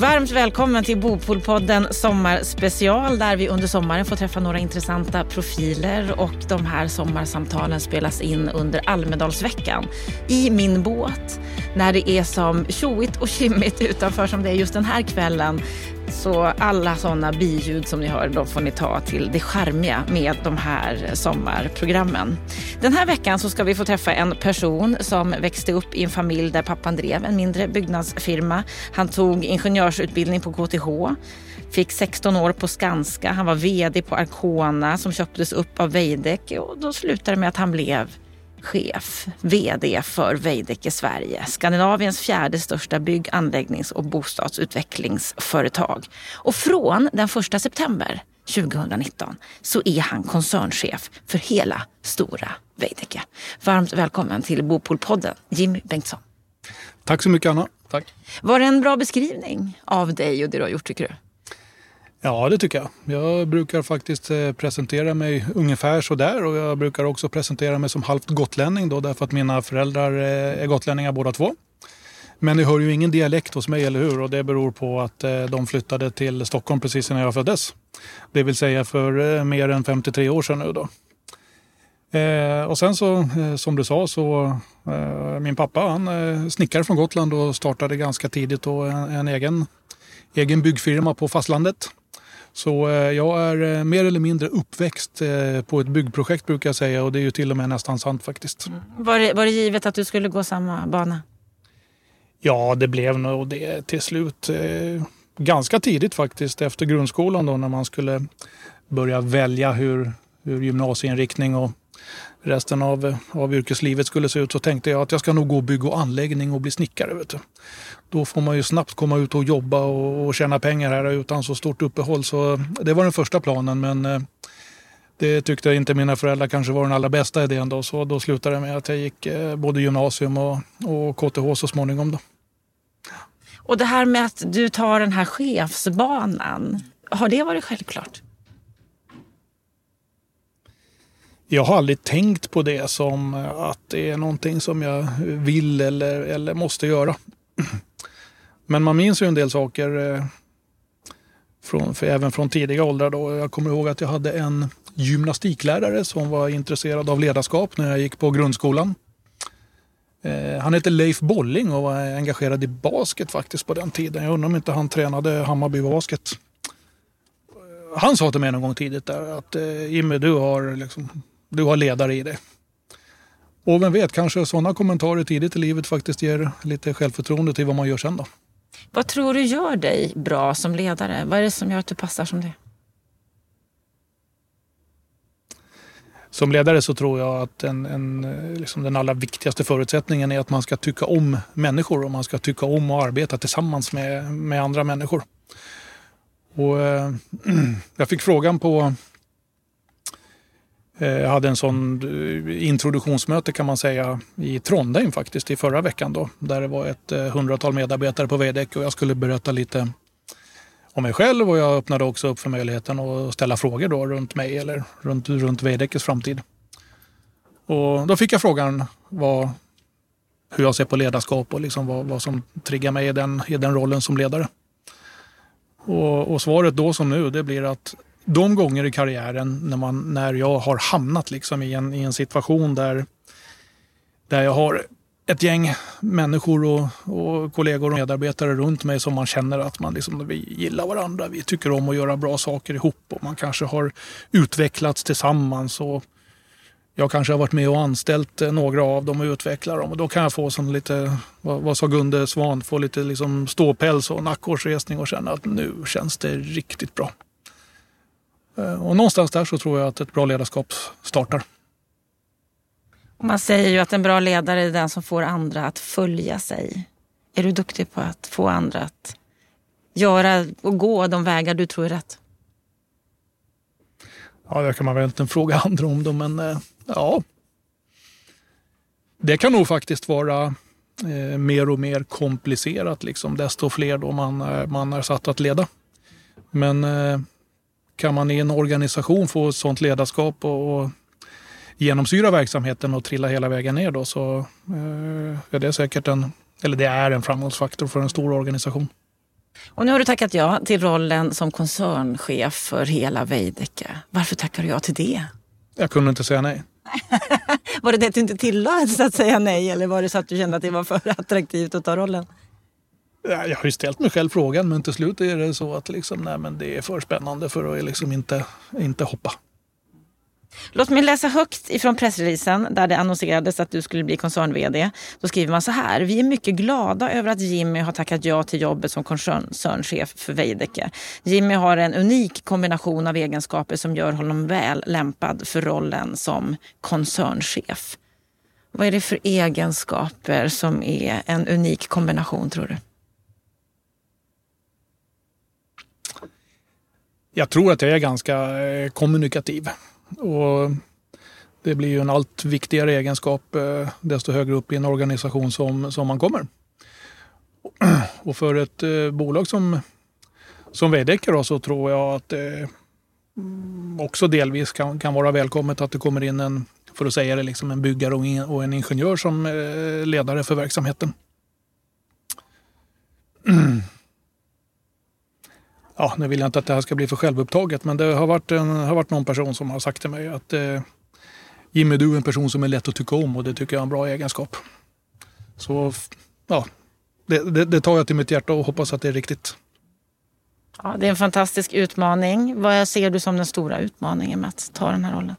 Varmt välkommen till Bopolpodden Sommarspecial där vi under sommaren får träffa några intressanta profiler och de här sommarsamtalen spelas in under Almedalsveckan. I min båt när det är som tjoigt och kimmigt utanför som det är just den här kvällen så alla sådana biljud som ni hör, de får ni ta till det charmiga med de här sommarprogrammen. Den här veckan så ska vi få träffa en person som växte upp i en familj där pappan drev en mindre byggnadsfirma. Han tog ingenjörsutbildning på KTH fick 16 år på Skanska. Han var VD på Arcona som köptes upp av Veidekke och då slutade det med att han blev chef, VD för Veidekke Sverige, Skandinaviens fjärde största bygg-, anläggnings och bostadsutvecklingsföretag. Och från den 1 september 2019 så är han koncernchef för hela stora Veidekke. Varmt välkommen till Bopolpodden, Jimmy Bengtsson. Tack så mycket Anna. Tack. Var det en bra beskrivning av dig och det du har gjort tycker du? Ja, det tycker jag. Jag brukar faktiskt eh, presentera mig ungefär så där och jag brukar också presentera mig som halvt gotlänning då därför att mina föräldrar eh, är gotlänningar båda två. Men det hör ju ingen dialekt hos mig, eller hur? Och det beror på att eh, de flyttade till Stockholm precis innan jag föddes. Det vill säga för mer än 53 år sedan nu då. Och sen så, som du sa, så min pappa han snickare från Gotland och startade ganska tidigt då en, en egen, egen byggfirma på fastlandet. Så eh, jag är eh, mer eller mindre uppväxt eh, på ett byggprojekt brukar jag säga och det är ju till och med nästan sant faktiskt. Mm. Var, det, var det givet att du skulle gå samma bana? Ja, det blev nog det till slut. Ganska tidigt faktiskt efter grundskolan då när man skulle börja välja hur, hur gymnasieinriktning och resten av, av yrkeslivet skulle se ut så tänkte jag att jag ska nog gå bygg och anläggning och bli snickare. Vet du. Då får man ju snabbt komma ut och jobba och, och tjäna pengar här utan så stort uppehåll. Så det var den första planen men eh, det tyckte inte mina föräldrar kanske var den allra bästa idén då. Så då slutade det med att jag gick eh, både gymnasium och, och KTH så småningom. Då. Och det här med att du tar den här chefsbanan, har det varit självklart? jag har aldrig tänkt på det som att det är någonting som jag vill eller, eller måste göra. Men man minns ju en del saker eh, från, även från tidiga åldrar. Då. Jag kommer ihåg att jag hade en gymnastiklärare som var intresserad av ledarskap när jag gick på grundskolan. Eh, han hette Leif Bolling och var engagerad i basket faktiskt på den tiden. Jag undrar om inte han tränade Hammarby Basket. Eh, han sa till mig någon gång tidigt där att eh, Jimmy, du har liksom du har ledare i dig. Och vem vet, kanske sådana kommentarer tidigt i livet faktiskt ger lite självförtroende till vad man gör sen då. Vad tror du gör dig bra som ledare? Vad är det som gör att du passar som det? Som ledare så tror jag att en, en, liksom den allra viktigaste förutsättningen är att man ska tycka om människor och man ska tycka om att arbeta tillsammans med, med andra människor. Och, eh, jag fick frågan på Eh, jag hade en sån eh, introduktionsmöte kan man säga i Trondheim faktiskt i förra veckan då. Där det var ett eh, hundratal medarbetare på Veidekke och jag skulle berätta lite om mig själv och jag öppnade också upp för möjligheten att ställa frågor då runt mig eller runt, runt Veidekkes framtid. Och då fick jag frågan vad, hur jag ser på ledarskap och liksom vad, vad som triggar mig i den, i den rollen som ledare. Och, och svaret då som nu det blir att de gånger i karriären när, man, när jag har hamnat liksom i, en, i en situation där, där jag har ett gäng människor och, och, kollegor och medarbetare runt mig som man känner att man liksom, vi gillar varandra. Vi tycker om att göra bra saker ihop och man kanske har utvecklats tillsammans. Och jag kanske har varit med och anställt några av dem och utvecklat dem. Och då kan jag få som lite, vad, vad sa Gunde Svan, få lite liksom ståpäls och nackårsresning och känna att nu känns det riktigt bra. Eh, och någonstans där så tror jag att ett bra ledarskap startar. Man säger ju att en bra ledare är den som får andra att följa sig. Är du duktig på att få andra att göra och gå de vägar du tror är rätt? Ja, det kan man väl inte fråga andra om då, men eh, ja. Det kan nog faktiskt vara eh, mer och mer komplicerat, liksom, desto fler då man, man är satt att leda. Men eh, kan man i en organisation få sådant ledarskap och, och genomsyra verksamheten och trilla hela vägen ner då så eh, är det säkert en, eller det är en framgångsfaktor för en stor organisation. Och nu har du tackat ja till rollen som koncernchef för hela Veidekke. Varför tackar du ja till det? Jag kunde inte säga nej. var det det att du inte tilläts att säga nej eller var det så att du kände att det var för attraktivt att ta rollen? Jag har ju ställt mig själv frågan men till slut är det så att liksom, nej, men det är för spännande för att liksom inte, inte hoppa. Låt mig läsa högt ifrån pressreleasen där det annonserades att du skulle bli koncern-vd. Då skriver man så här. Vi är mycket glada över att Jimmy har tackat ja till jobbet som koncernchef för Veidekke. Jimmy har en unik kombination av egenskaper som gör honom väl lämpad för rollen som koncernchef. Vad är det för egenskaper som är en unik kombination tror du? Jag tror att jag är ganska eh, kommunikativ. Och det blir ju en allt viktigare egenskap eh, desto högre upp i en organisation som, som man kommer. Och för ett eh, bolag som, som Veidekke så tror jag att det också delvis kan, kan vara välkommet att det kommer in en, för att säga det, liksom en byggare och, in, och en ingenjör som ledare för verksamheten. ja, nu vill jag inte att det här ska bli för självupptaget, men det har varit, en, har varit någon person som har sagt till mig att eh, Jimmy, du är en person som är lätt att tycka om och det tycker jag är en bra egenskap. Så ja, det, det, det tar jag till mitt hjärta och hoppas att det är riktigt. Ja, det är en fantastisk utmaning. Vad ser du som den stora utmaningen med att ta den här rollen?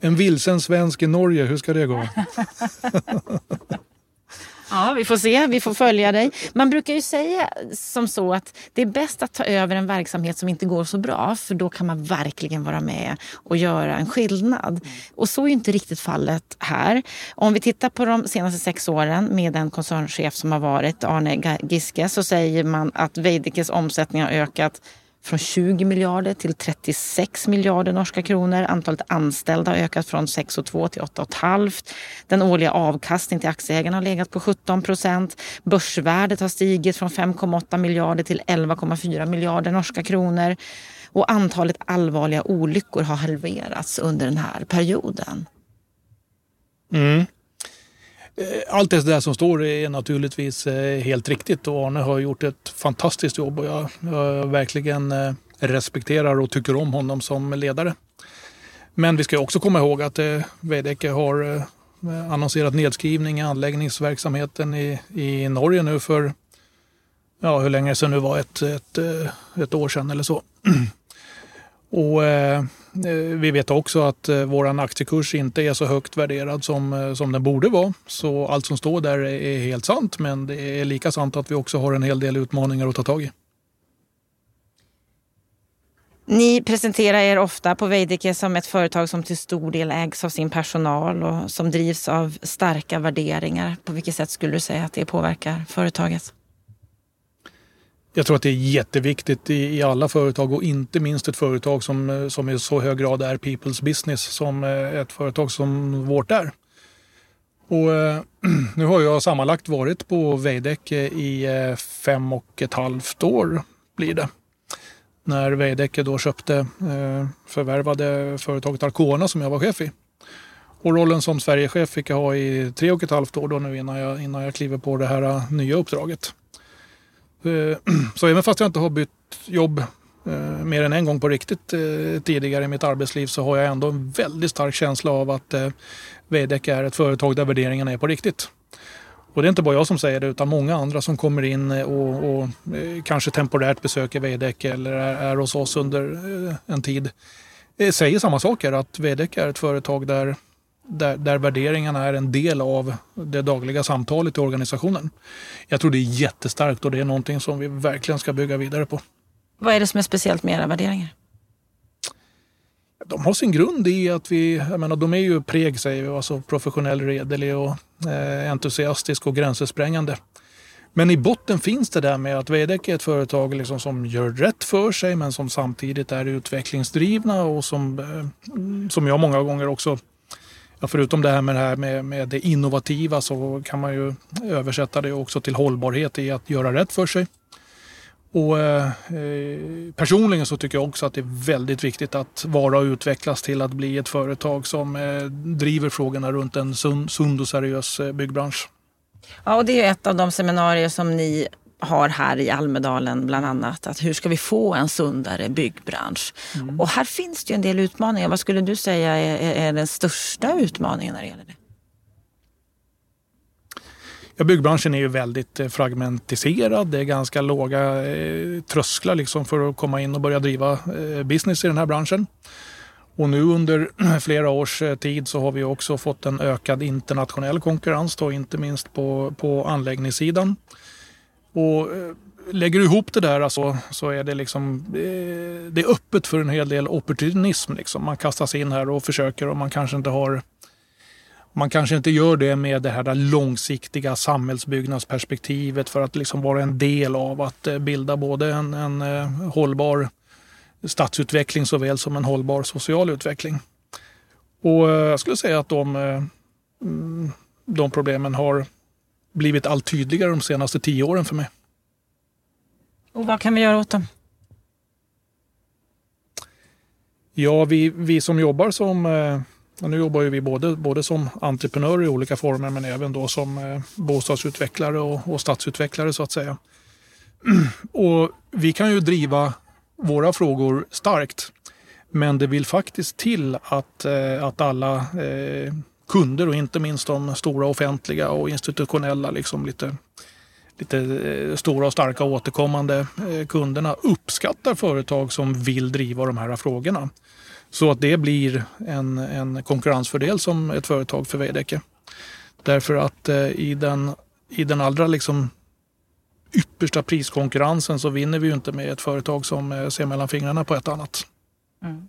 En vilsen svensk i Norge, hur ska det gå? Ja, vi får se. Vi får följa dig. Man brukar ju säga som så att det är bäst att ta över en verksamhet som inte går så bra för då kan man verkligen vara med och göra en skillnad. Och så är inte riktigt fallet här. Om vi tittar på de senaste sex åren med den koncernchef som har varit, Arne Giske, så säger man att Veidekkes omsättning har ökat från 20 miljarder till 36 miljarder norska kronor. Antalet anställda har ökat från 6,2 till 8,5. Den årliga avkastningen till aktieägarna har legat på 17 procent. Börsvärdet har stigit från 5,8 miljarder till 11,4 miljarder norska kronor. Och antalet allvarliga olyckor har halverats under den här perioden. Mm. Eh, allt det där som står är naturligtvis eh, helt riktigt och Arne har gjort ett fantastiskt jobb och jag, jag verkligen eh, respekterar och tycker om honom som ledare. Men vi ska också komma ihåg att Veidekke har annonserat nedskrivning i anläggningsverksamheten i, i Norge nu för, ja hur länge sedan nu var, ett, ett, ett år sedan eller så. Och Eh, vi vet också att eh, vår aktiekurs inte är så högt värderad som, eh, som den borde vara. Så allt som står där är helt sant, men det är lika sant att vi också har en hel del utmaningar att ta tag i. Ni presenterar er ofta på Veidekke som ett företag som till stor del ägs av sin personal och som drivs av starka värderingar. På vilket sätt skulle du säga att det påverkar företaget? Jag tror att det är jätteviktigt i, i, alla företag och inte minst ett företag som, eh, som i så hög grad är people's business som eh, ett företag som vårt är. Och, eh, nu har jag sammanlagt varit på Veidekke i eh, fem och ett halvt år blir det. När Veidekke då köpte, eh, förvärvade företaget Arcona som jag var chef i. Och rollen som Sverigechef fick jag ha i tre och ett halvt år då nu innan jag, innan jag kliver på det här nya uppdraget. Eh, så även fast jag inte har bytt jobb eh, mer än en gång på riktigt eh, tidigare i mitt arbetsliv så har jag ändå en väldigt stark känsla av att Veidekke är ett företag där värderingarna är på riktigt. Och det är inte bara jag som säger det utan många andra som kommer in och, och kanske temporärt besöker Veidekke eller är, är hos oss under en tid säger samma saker att Veidekke är ett företag där där, där värderingarna är en del av det dagliga samtalet i organisationen. Jag tror det är jättestarkt och det är någonting som vi verkligen ska bygga vidare på. Vad är det som är speciellt med era värderingar? De har sin grund i att vi, jag menar de är ju preg säger vi, alltså professionell, redlig och eh, entusiastisk och gränsesprängande. Men i botten finns det där med att Veidekke är ett företag liksom som gör rätt för sig men som samtidigt är utvecklingsdrivna och som, eh, som jag många gånger också förutom det här med det, här med, med det innovativa så kan man ju översätta det också till hållbarhet i att göra rätt för sig. Och, eh, personligen så tycker jag också att det är väldigt viktigt att vara och utvecklas till att bli ett företag som eh, driver frågorna runt en sund, sund och seriös eh, byggbransch. Ja, och det är ett av de seminarier som ni har här i Almedalen bland annat. Att hur ska vi få en sundare byggbransch? Mm. Och här finns det ju en del utmaningar. Vad skulle du säga är, är den största utmaningen när det gäller det? Ja, byggbranschen är ju väldigt eh, fragmentiserad. Det är ganska låga eh, trösklar liksom för att komma in och börja driva eh, business i den här branschen. Och nu under flera års eh, tid så har vi också fått en ökad internationell konkurrens, då, inte minst på, på anläggningssidan. Och eh, lägger du ihop det där alltså, så är det, liksom, eh, det är öppet för en hel del opportunism. Liksom. Man kastas in här och försöker och man kanske inte har man kanske inte gör det med det här långsiktiga samhällsbyggnadsperspektivet för att liksom vara en del av att eh, bilda både en, en hållbar stadsutveckling såväl som en hållbar social utveckling. Och jag skulle säga att de, mm, de problemen har blivit allt tydligare de senaste tio åren för mig. Och vad kan vi göra åt dem? Ja, vi, vi som jobbar som eh, nu jobbar vi både, både som entreprenörer i olika former men även då som bostadsutvecklare och, och stadsutvecklare så att säga. Och vi kan ju driva våra frågor starkt. Men det vill faktiskt till att, eh, att alla eh, kunder och inte minst de stora offentliga och institutionella, liksom lite, lite eh, stora och starka återkommande eh, kunderna uppskattar företag som vill driva de här frågorna. Så att det blir en, en konkurrensfördel som ett företag för Veidekke. Därför att eh, i den, i den allra liksom yppersta priskonkurrensen så vinner vi ju inte med ett företag som eh, ser mellan fingrarna på ett annat. Mm.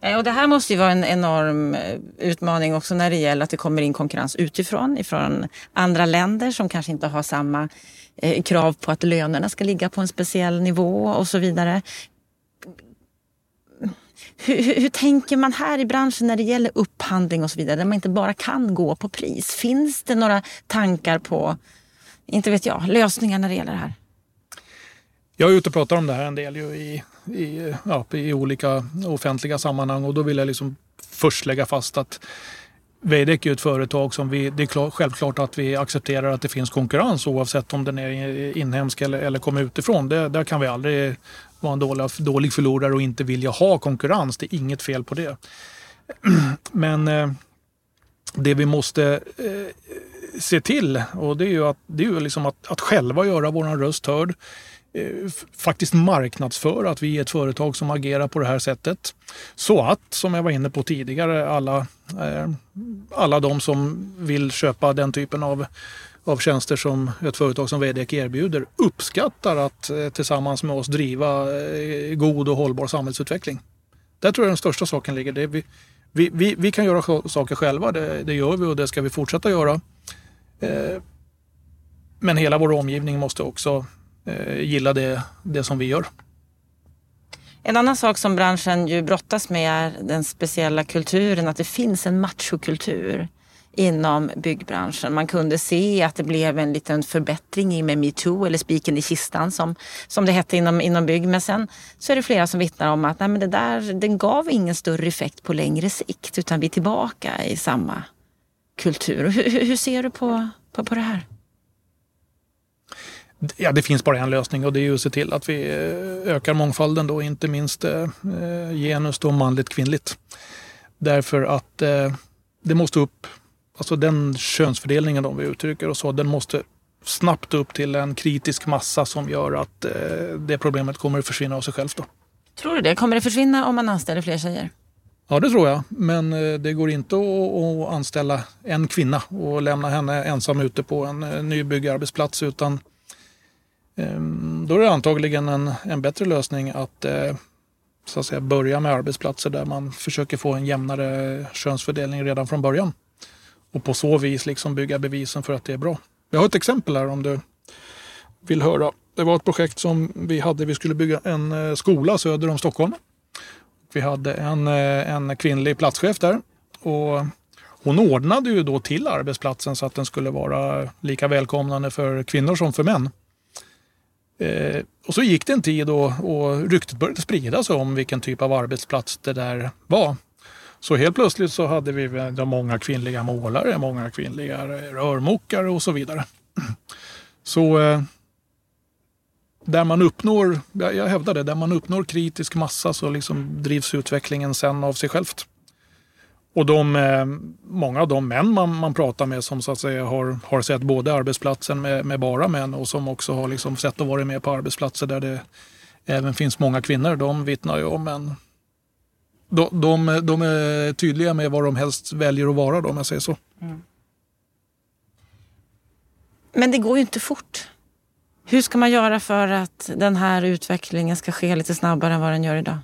Eh, och det här måste ju vara en enorm eh, utmaning också när det gäller att det kommer in konkurrens utifrån, ifrån andra länder som kanske inte har samma eh, krav på att lönerna ska ligga på en speciell nivå och så vidare. Hur, hur, hur, tänker man här i branschen när det gäller upphandling och så vidare, där man inte bara kan gå på pris? Finns det några tankar på inte vet jag, lösningar när det gäller det här? Jag är ute och pratar om det här en del i, i, ja, i olika offentliga sammanhang och då vill jag liksom först lägga fast att Veidekke är ett företag som vi, det är klart, självklart att vi accepterar att det finns konkurrens oavsett om den är inhemsk eller, eller kommer utifrån. Det, där kan vi aldrig vara en dålig, dålig förlorare och inte vilja ha konkurrens. Det är inget fel på det. Men eh, det vi måste eh, se till och det är ju att, det är ju liksom att, att själva göra vår röst hörd. Eh, faktiskt marknadsföra att vi är ett företag som agerar på det här sättet. Så att, som jag var inne på tidigare, alla, eh, alla de som vill köpa den typen av av tjänster som ett företag som Veidekke erbjuder uppskattar att eh, tillsammans med oss driva eh, god och hållbar samhällsutveckling. Där tror jag den största saken ligger. Det vi, vi, vi, vi kan göra saker själva, det, det, gör vi och det ska vi fortsätta göra. Eh, men hela vår omgivning måste också Eh, gilla det, det som vi gör. En annan sak som branschen ju brottas med är den speciella kulturen, att det finns en machokultur inom byggbranschen. Man kunde se att det blev en liten förbättring i med metoo eller spiken i kistan som, som det hette inom, inom bygg. Men sen så är det flera som vittnar om att nej, men det där den gav ingen större effekt på längre sikt utan vi är tillbaka i samma kultur. Hur, hur ser du på, på, på det här? Ja, det finns bara en lösning och det är att se till att vi eh, ökar mångfalden då, inte minst eh, eh, genus då manligt kvinnligt. Därför att det måste upp, alltså den könsfördelningen om vi uttrycker och så, den måste snabbt upp till en kritisk massa som gör att det problemet kommer att försvinna av sig självt. Då. Tror du det? Kommer det försvinna om man anställer fler tjejer? Ja, det tror jag. Men det går inte att anställa en kvinna och lämna henne ensam ute på en eh, ny byggarbetsplats. Utan Ehm, då är det antagligen en, en bättre lösning att, eh, så att säga, börja med arbetsplatser där man försöker få en jämnare könsfördelning redan från början. Och på så vis liksom bygga bevisen för att det är bra. Jag har ett exempel här om du vill höra. Det var ett projekt som vi hade. Vi skulle bygga en eh, skola söder om Stockholm. Vi hade en, eh, en kvinnlig platschef där. Och hon ordnade ju då till arbetsplatsen så att den skulle vara lika välkomnande för kvinnor som för män. Eh, och så gick det en tid och, och ryktet började sprida sig om vilken typ av arbetsplats det där var. Så helt plötsligt så hade vi eh, många kvinnliga målare, många kvinnliga eh, rörmokare och så vidare. Så eh, där man uppnår, jag hävdar det, där man uppnår kritisk massa så liksom drivs utvecklingen sen av sig självt. Och de, eh, många av de män man, man pratar med som så att säga har, har sett både arbetsplatsen med, med bara män och som också har liksom sett och varit med på arbetsplatser där det även finns många kvinnor, de vittnar ju om en... De, de, de är tydliga med vad de helst väljer att vara då, om jag säger så. Mm. Men det går ju inte fort. Hur ska man göra för att den här utvecklingen ska ske lite snabbare än vad den gör idag?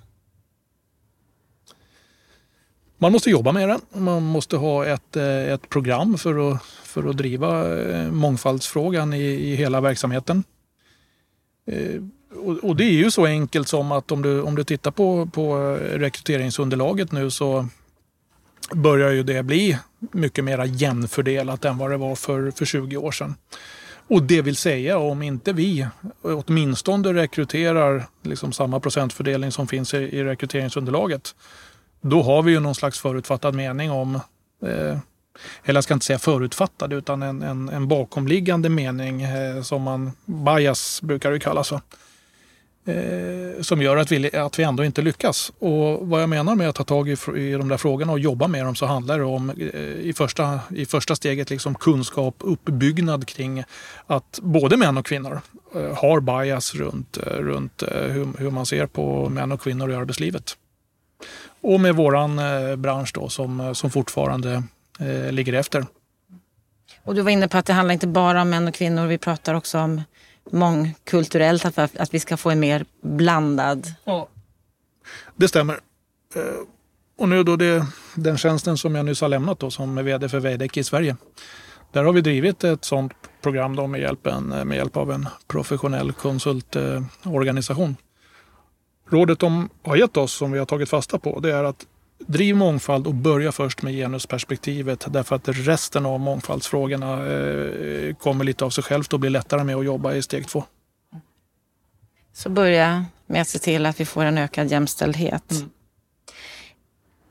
Man måste jobba med den. Man måste ha ett, eh, ett program för att, för att driva eh, mångfaldsfrågan i, i hela verksamheten. Eh, och, och, det är ju så enkelt som att om du, om du tittar på, på rekryteringsunderlaget nu så börjar ju det bli mycket mer jämnfördelat än vad det var för, för 20 år sedan. Och det vill säga om inte vi åtminstone rekryterar liksom samma procentfördelning som finns i, i rekryteringsunderlaget då har vi ju någon slags förutfattad mening om, eh, eller jag ska inte säga förutfattad, utan en, en, en bakomliggande mening eh, som man, bias brukar det kallas för. Eh, som gör att vi, att vi ändå inte lyckas. Och vad jag menar med att ta tag i, i de där frågorna och jobba med dem så handlar det om eh, i, första, i första steget liksom kunskap, uppbyggnad kring att både män och kvinnor eh, har bias runt, eh, runt eh, hur, hur man ser på män och kvinnor i arbetslivet. Och med våran eh, bransch då som, eh, som fortfarande eh, ligger efter. Och du var inne på att det handlar inte bara om män och kvinnor. Vi pratar också om mångkulturellt, att, att vi ska få en mer blandad... Ja. Det stämmer. Och nu då det, den tjänsten som jag nyss har lämnat då, som är VD för Veidekke i Sverige. Där har vi drivit ett sådant program då med, hjälp en, med hjälp av en professionell konsultorganisation. Rådet de har gett oss, som vi har tagit fasta på, det är att driv mångfald och börja först med genusperspektivet därför att resten av mångfaldsfrågorna eh, kommer lite av sig självt och blir lättare med att jobba i steg två. Så börja med att se till att vi får en ökad jämställdhet. Mm.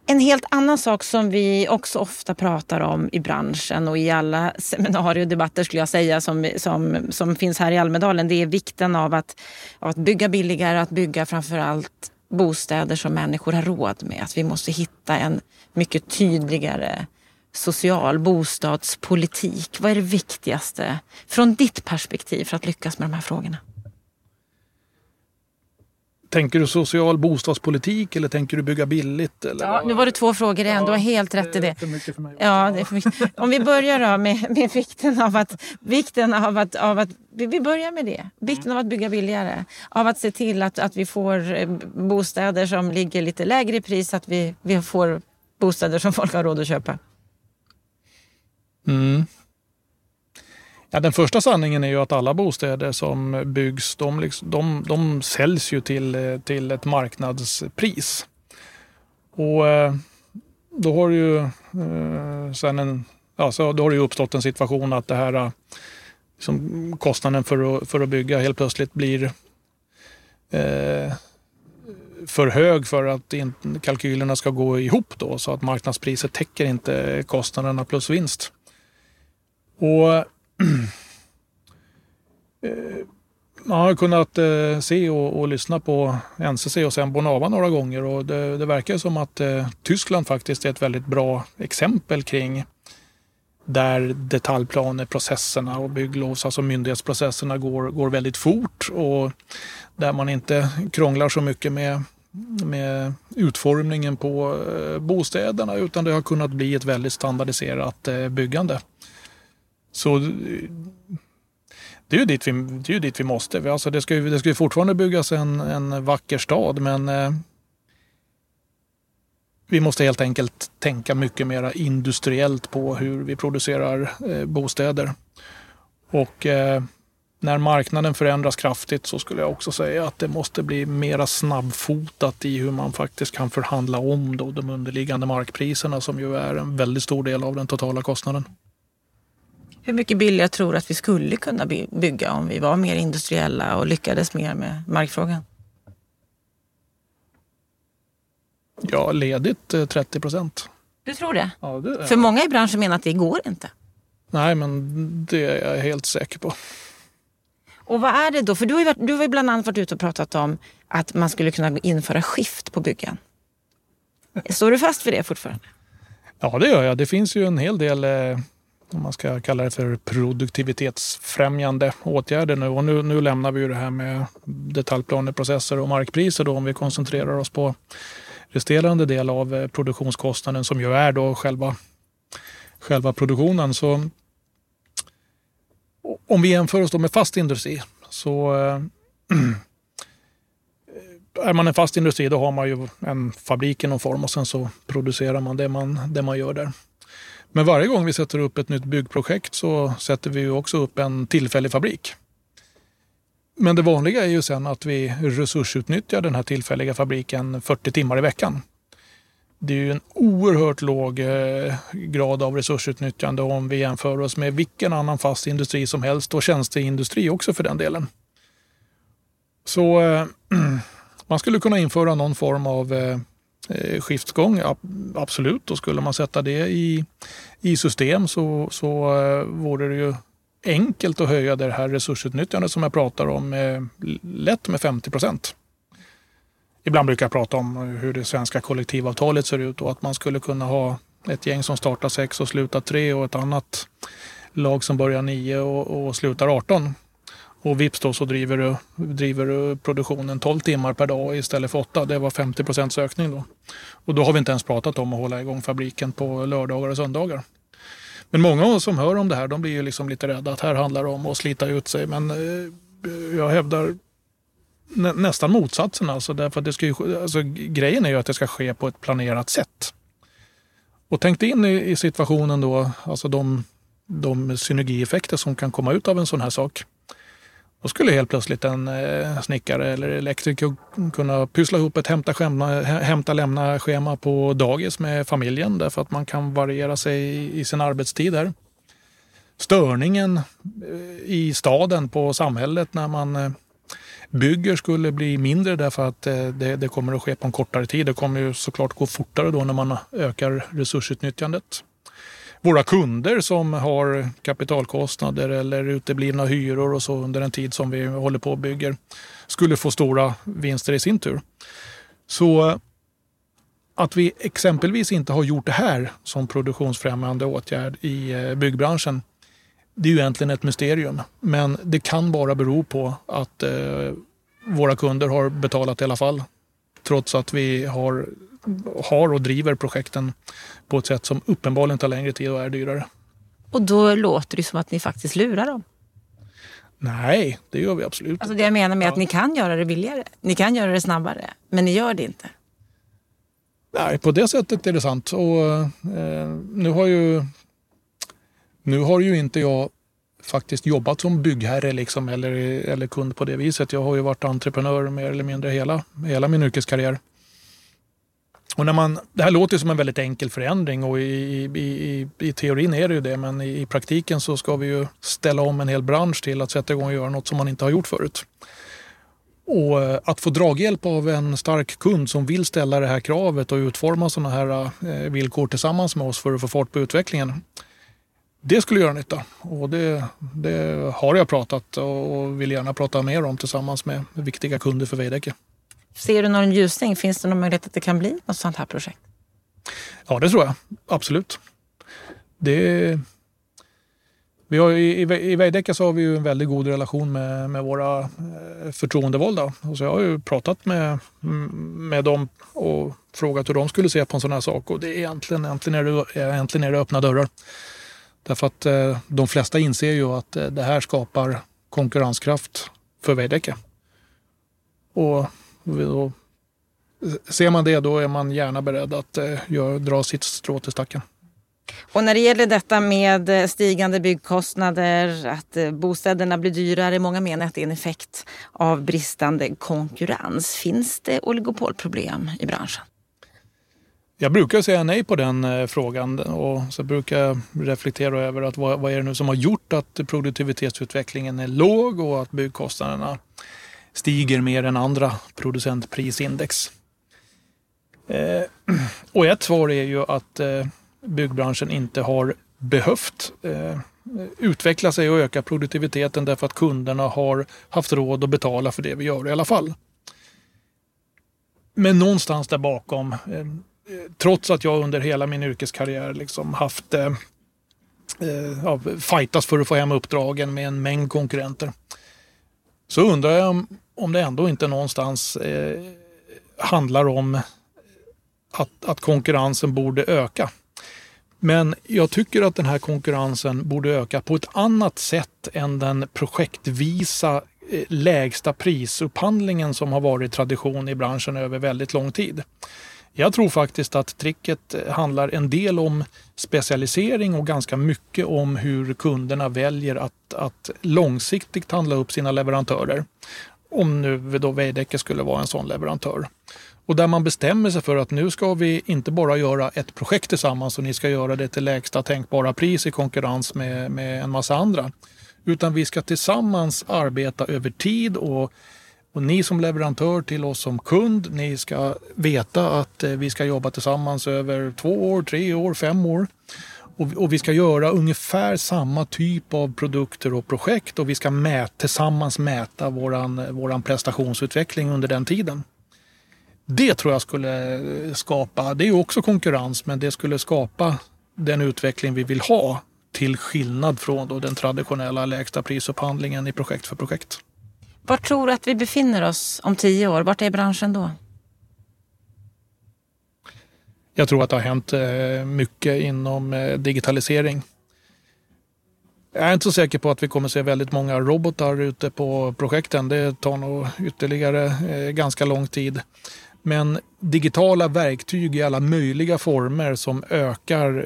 En helt annan sak som vi också ofta pratar om i branschen och i alla seminarier och debatter skulle jag säga som, som, som finns här i Almedalen, det är vikten av att, av att bygga billigare, att bygga framförallt bostäder som människor har råd med. Att vi måste hitta en mycket tydligare social bostadspolitik. Vad är det viktigaste från ditt perspektiv för att lyckas med de här frågorna? Tänker du social bostadspolitik eller tänker du bygga billigt? Eller ja, nu var det två frågor igen. Ja, du har helt rätt i det. Mig ja, det är för mycket. Om vi börjar då med, med vikten av att, vikten av att, av att vi börjar med det. Vikten av att bygga billigare. Av att se till att, att vi får eh, bostäder som ligger lite lägre i pris. Att vi, vi får bostäder som folk har råd att köpa. Mm. Ja, den första sanningen är ju att alla bostäder som byggs de, liksom, de, de säljs ju till, eh, till ett marknadspris. Och eh, då har ju eh, sen en, alltså, då har det uppstått en situation att det här liksom, kostnaden för att, för att bygga helt plötsligt blir eh, för hög för att kalkylerna ska gå ihop då så att marknadspriset täcker inte kostnaderna plus vinst. Och Eh, man har kunnat eh, se och, och, lyssna på NCC och sen Bonava några gånger och det, det verkar som att eh, Tyskland faktiskt är ett väldigt bra exempel kring där detaljplaneprocesserna och bygglovs, alltså myndighetsprocesserna går, går väldigt fort och där man inte krånglar så mycket med, med utformningen på eh, bostäderna utan det har kunnat bli ett väldigt standardiserat eh, byggande. Så eh, det är ju dit vi, det är ju dit vi måste. Alltså det, ska ju, det ska ju fortfarande byggas en, en vacker stad men eh, vi måste helt enkelt tänka mycket mer industriellt på hur vi producerar eh, bostäder. Och eh, när marknaden förändras kraftigt så skulle jag också säga att det måste bli mera snabbfotat i hur man faktiskt kan förhandla om då de underliggande markpriserna som ju är en väldigt stor del av den totala kostnaden. Hur mycket billigare tror du att vi skulle kunna bygga om vi var mer industriella och lyckades mer med markfrågan? Ja, ledigt 30 eh, procent. Du tror det? Ja, det För många i branschen menar att det går inte. Nej, men det är jag helt säker på. Och Och vad är det då? För du har ju, varit, du har ju bland annat varit ute och pratat om att man skulle kunna införa skift på byggen. Står du fast vid det fortfarande? Ja, det gör jag. Det finns ju en hel del eh, om man ska kalla det för produktivitetsfrämjande åtgärder nu. Och nu, nu lämnar vi ju det här med detaljplaneprocesser och markpriser då om vi koncentrerar oss på resterande del av eh, produktionskostnaden som ju är då själva, själva produktionen. Så om vi jämför oss då med fast industri så eh, är man en fast industri då har man ju en fabrik i någon form och sen så producerar man det man, det man gör där. Men varje gång vi sätter upp ett nytt byggprojekt så sätter vi också upp en tillfällig fabrik. Men det vanliga är ju sen att vi resursutnyttjar den här tillfälliga fabriken 40 timmar i veckan. Det är ju en oerhört låg eh, grad av resursutnyttjande om vi jämför oss med vilken annan fast industri som helst och tjänsteindustri också för den delen. Så eh, man skulle kunna införa någon form av eh, Eh, skiftgång, absolut. Och skulle man sätta det i, i system så, så eh, vore det ju enkelt att höja det här resursutnyttjandet som jag pratar om eh, lätt med 50 procent. Ibland brukar jag prata om hur det svenska kollektivavtalet ser ut och att man skulle kunna ha ett gäng som startar sex och slutar tre och ett annat lag som börjar nio och, och slutar 18. Och vips då så driver du, driver du produktionen 12 timmar per dag istället för 8. Det var 50 procents ökning då. Och då har vi inte ens pratat om att hålla igång fabriken på lördagar och söndagar. Men många som hör om det här de blir ju liksom lite rädda att här handlar det om att slita ut sig. Men eh, jag hävdar nä nästan motsatsen. Alltså, därför att det ska ju, alltså, grejen är ju att det ska ske på ett planerat sätt. Och tänk dig in i, i situationen då, alltså de, de synergieffekter som kan komma ut av en sån här sak. Då skulle helt plötsligt en eh, snickare eller elektriker kunna pyssla ihop ett hämta, schema, hämta lämna schema på dagis med familjen därför att man kan variera sig i sin arbetstid där. Störningen eh, i staden på samhället när man eh, bygger skulle bli mindre därför att eh, det, det, kommer att ske på en kortare tid. Det kommer ju såklart gå fortare då när man ökar resursutnyttjandet våra kunder som har kapitalkostnader eller uteblivna hyror och så under en tid som vi håller på och bygger skulle få stora vinster i sin tur. Så eh, att vi exempelvis inte har gjort det här som produktionsfrämjande åtgärd i eh, byggbranschen det är ju egentligen ett mysterium. Men det kan bara bero på att eh, våra kunder har betalat i alla fall. Trots att vi har har och driver projekten på ett sätt som uppenbarligen tar längre tid och är dyrare. Och då låter det som att ni faktiskt lurar dem. Nej, det gör vi absolut Alltså det jag menar med ja. att ni kan göra det billigare. Ni kan göra det snabbare, men ni gör det inte. Nej, på det sättet är det sant. Och, eh, nu har ju nu har ju inte jag faktiskt jobbat som byggherre liksom, eller, eller kund på det viset. Jag har ju varit entreprenör mer eller mindre hela, hela min yrkeskarriär. Och när man, det här låter som en väldigt enkel förändring och i, i, i, i teorin är det ju det men i, i, praktiken så ska vi ju ställa om en hel bransch till att sätta igång och göra något som man inte har gjort förut. Och eh, att få draghjälp av en stark kund som vill ställa det här kravet och utforma sådana här eh, villkor tillsammans med oss för att få fart på utvecklingen. Det skulle göra nytta och det, det har jag pratat och vill gärna prata mer om tillsammans med viktiga kunder för Veidekke. Ser du någon ljusning? Finns det någon möjlighet att det kan bli något sånt här projekt? Ja, det tror jag. Absolut. Det, vi har, I i Veidekke så har vi ju en väldigt god relation med, med våra eh, förtroendevalda. Och så jag har ju pratat med, med dem och frågat hur de skulle se på en sån här sak. Och det är egentligen, egentligen, är det, egentligen är det öppna dörrar. Därför att eh, de flesta inser ju att eh, det här skapar konkurrenskraft för Veidekke. Och då, ser man det då är man gärna beredd att eh, gör, dra sitt strå till stacken. Och när det gäller detta med eh, stigande byggkostnader, att eh, bostäderna blir dyrare, många menar att det är en effekt av bristande konkurrens. Finns det oligopolproblem i branschen? Jag brukar säga nej på den frågan och så brukar jag reflektera över att vad, vad är det nu som har gjort att produktivitetsutvecklingen är låg och att byggkostnaderna stiger mer än andra producentprisindex. Eh, och ett svar är ju att eh, byggbranschen inte har behövt eh, utveckla sig och öka produktiviteten därför att kunderna har haft råd att betala för det vi gör i alla fall. Men någonstans där bakom, eh, eh, trots att jag under hela min yrkeskarriär liksom haft eh, eh, ja, fightas för att få hem uppdragen med en mängd konkurrenter. Så undrar jag om, om det ändå inte någonstans eh, handlar om att, att konkurrensen borde öka. Men jag tycker att den här konkurrensen borde öka på ett annat sätt än den projektvisa eh, lägsta prisupphandlingen som har varit tradition i branschen över väldigt lång tid. Jag tror faktiskt att tricket eh, handlar en del om specialisering och ganska mycket om hur kunderna väljer att, att långsiktigt handla upp sina leverantörer. Om nu då Veidekke skulle vara en sån leverantör. Och där man bestämmer sig för att nu ska vi inte bara göra ett projekt tillsammans och ni ska göra det till lägsta tänkbara pris i konkurrens med, med en massa andra. Utan vi ska tillsammans arbeta över tid och, och ni som leverantör till oss som kund, ni ska veta att eh, vi ska jobba tillsammans över två år, tre år, fem år. Och, vi ska göra ungefär samma typ av produkter och projekt och vi ska mät, tillsammans mäta våran, våran prestationsutveckling under den tiden. Det tror jag skulle skapa, det är ju också konkurrens, men det skulle skapa den utveckling vi vill ha till skillnad från då den traditionella lägsta prisupphandlingen i projekt för projekt. Var tror du att vi befinner oss om tio år? Vart är branschen då? Jag tror att det har hänt eh, mycket inom eh, digitalisering. Jag är inte så säker på att vi kommer se väldigt många robotar ute på projekten. Det tar nog ytterligare eh, ganska lång tid. Men digitala verktyg i alla möjliga former som ökar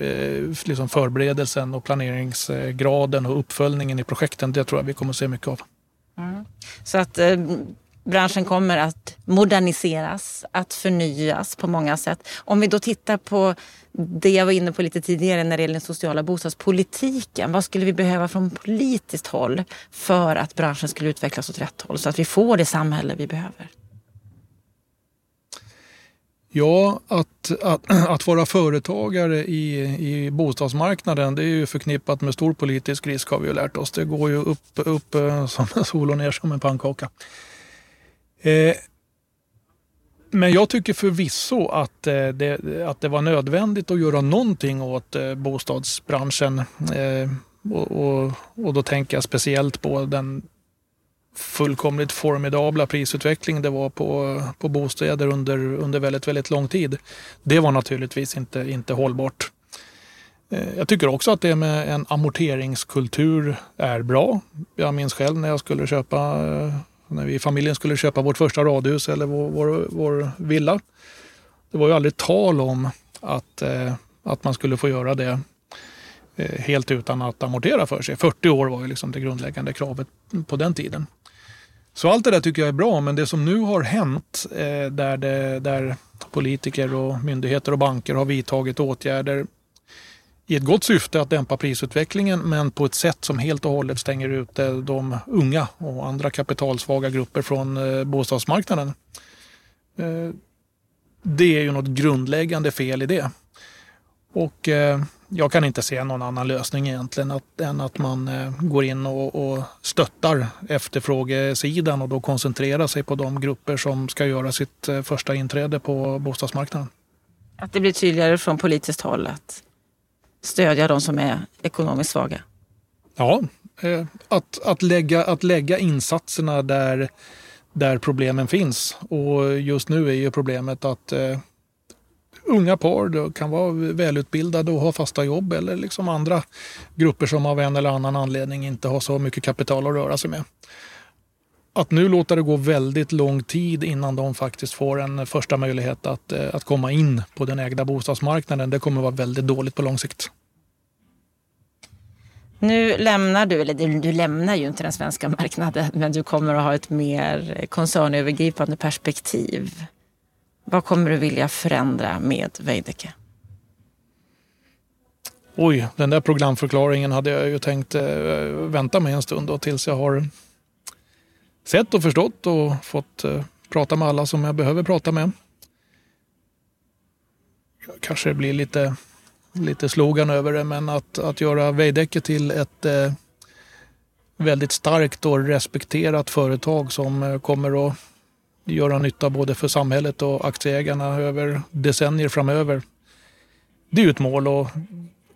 liksom förberedelsen och planeringsgraden och uppföljningen i projekten, det tror jag vi kommer se mycket av. Mm. Så att eh, branschen kommer att moderniseras, att förnyas på många sätt. Om vi då tittar på det jag var inne på lite tidigare när det gäller den sociala bostadspolitiken. Vad skulle vi behöva från politiskt håll för att branschen skulle utvecklas åt rätt håll så att vi får det samhälle vi behöver? Ja, att, att, att vara företagare i, i bostadsmarknaden det är ju förknippat med stor politisk risk har vi ju lärt oss. Det går ju upp, upp eh, som en sol och ner som en pannkaka. Eh, men jag tycker förvisso att, eh, det, att det var nödvändigt att göra någonting åt eh, bostadsbranschen. Eh, och, och, och, då tänker jag speciellt på den fullkomligt formidabla prisutveckling det var på, på bostäder under, under väldigt, väldigt lång tid. Det var naturligtvis inte, inte hållbart. Eh, jag tycker också att det med en amorteringskultur är bra. Jag minns själv när jag skulle köpa, eh, när vi i familjen skulle köpa vårt första radhus eller vår, vår, vår villa. Det var ju aldrig tal om att, eh, att man skulle få göra det helt utan att amortera för sig. 40 år var ju liksom det grundläggande kravet på den tiden. Så allt det där tycker jag är bra, men det som nu har hänt eh, där, det, där politiker och myndigheter och banker har vidtagit åtgärder i ett gott syfte att dämpa prisutvecklingen men på ett sätt som helt och hållet stänger ute eh, de unga och andra kapitalsvaga grupper från eh, bostadsmarknaden. Eh, det är ju något grundläggande fel i det. Och eh, jag kan inte se någon annan lösning egentligen att, än att man eh, går in och, och stöttar efterfrågesidan och då koncentrerar sig på de grupper som ska göra sitt eh, första inträde på bostadsmarknaden. Att det blir tydligare från politiskt håll att stödja de som är ekonomiskt svaga? Ja, eh, att, att, lägga, att lägga insatserna där, där problemen finns. Och just nu är ju problemet att unga par kan vara välutbildade och ha fasta jobb eller liksom andra grupper som av en eller annan anledning inte har så mycket kapital att röra sig med. Att nu låta det gå väldigt lång tid innan de faktiskt får en första möjlighet att, eh, att komma in på den ägda bostadsmarknaden, det kommer vara väldigt dåligt på lång sikt. Nu lämnar du, eller du lämnar ju inte den svenska marknaden, men du kommer att ha ett mer eh, koncernövergripande perspektiv. Vad kommer du vilja förändra med Veidekke? Oj, den där programförklaringen hade jag ju tänkt eh, vänta med en stund då, tills jag har sett och förstått och fått eh, prata med alla som jag behöver prata med. Kanske det blir lite lite slogan över det, men att, att göra Veidekke till ett eh, väldigt starkt och respekterat företag som eh, kommer att göra nytta både för samhället och aktieägarna över decennier framöver. Det är ju ett mål och,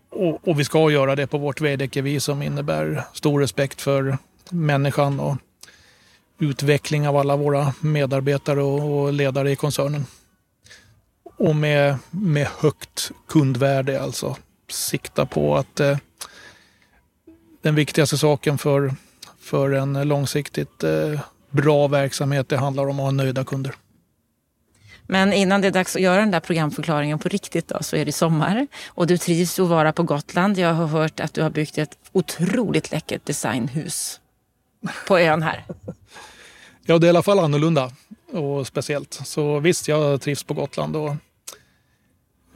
och, och vi ska göra det på vårt Veidekke-vis som innebär stor respekt för människan och utveckling av alla våra medarbetare och, och ledare i koncernen. Och med, med högt kundvärde alltså. Sikta på att eh, den viktigaste saken för, för en långsiktigt eh, bra verksamhet det handlar om att ha nöjda kunder. Men innan det är dags att göra den där programförklaringen på riktigt då, så är det sommar och du trivs att vara på Gotland. Jag har hört att du har byggt ett otroligt läckert designhus på ön här. ja, det är i alla fall annorlunda och speciellt. Så visst, jag trivs på Gotland. Och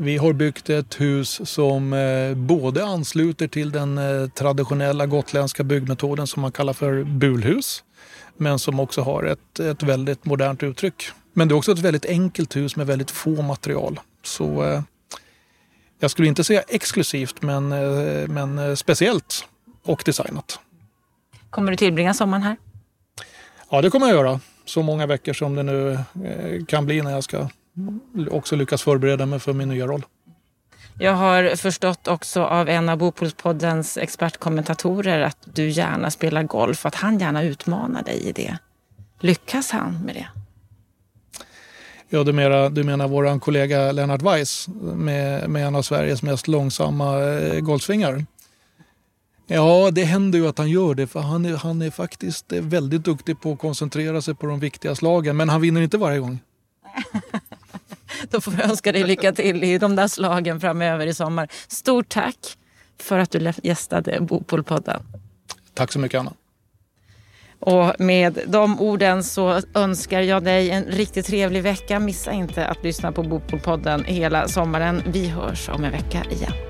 vi har byggt ett hus som eh, både ansluter till den eh, traditionella gotländska byggmetoden som man kallar för bulhus, men som också har ett, ett väldigt modernt uttryck. Men det är också ett väldigt enkelt hus med väldigt få material. Så eh, jag skulle inte säga exklusivt, men, men speciellt och designat. Kommer du tillbringa sommaren här? Ja, det kommer jag göra. Så många veckor som det nu kan bli när jag ska också lyckas förbereda mig för min nya roll. Jag har förstått också av en av Bopolspoddens expertkommentatorer att du gärna spelar golf, att han gärna utmanar dig i det. Lyckas han med det? Ja, du menar, du menar vår kollega Lennart Weiss med, med en av Sveriges mest långsamma eh, golfsvingar? Ja, det händer ju att han gör det för han är, han är faktiskt väldigt duktig på att koncentrera sig på de viktiga slagen. Men han vinner inte varje gång. Då får vi önska dig lycka till i de där slagen framöver i sommar. Stort tack för att du gästade Bopolpodden. Tack så mycket Anna. Och med de orden så önskar jag dig en riktigt trevlig vecka. Missa inte att lyssna på Bopolpodden hela sommaren. Vi hörs om en vecka igen.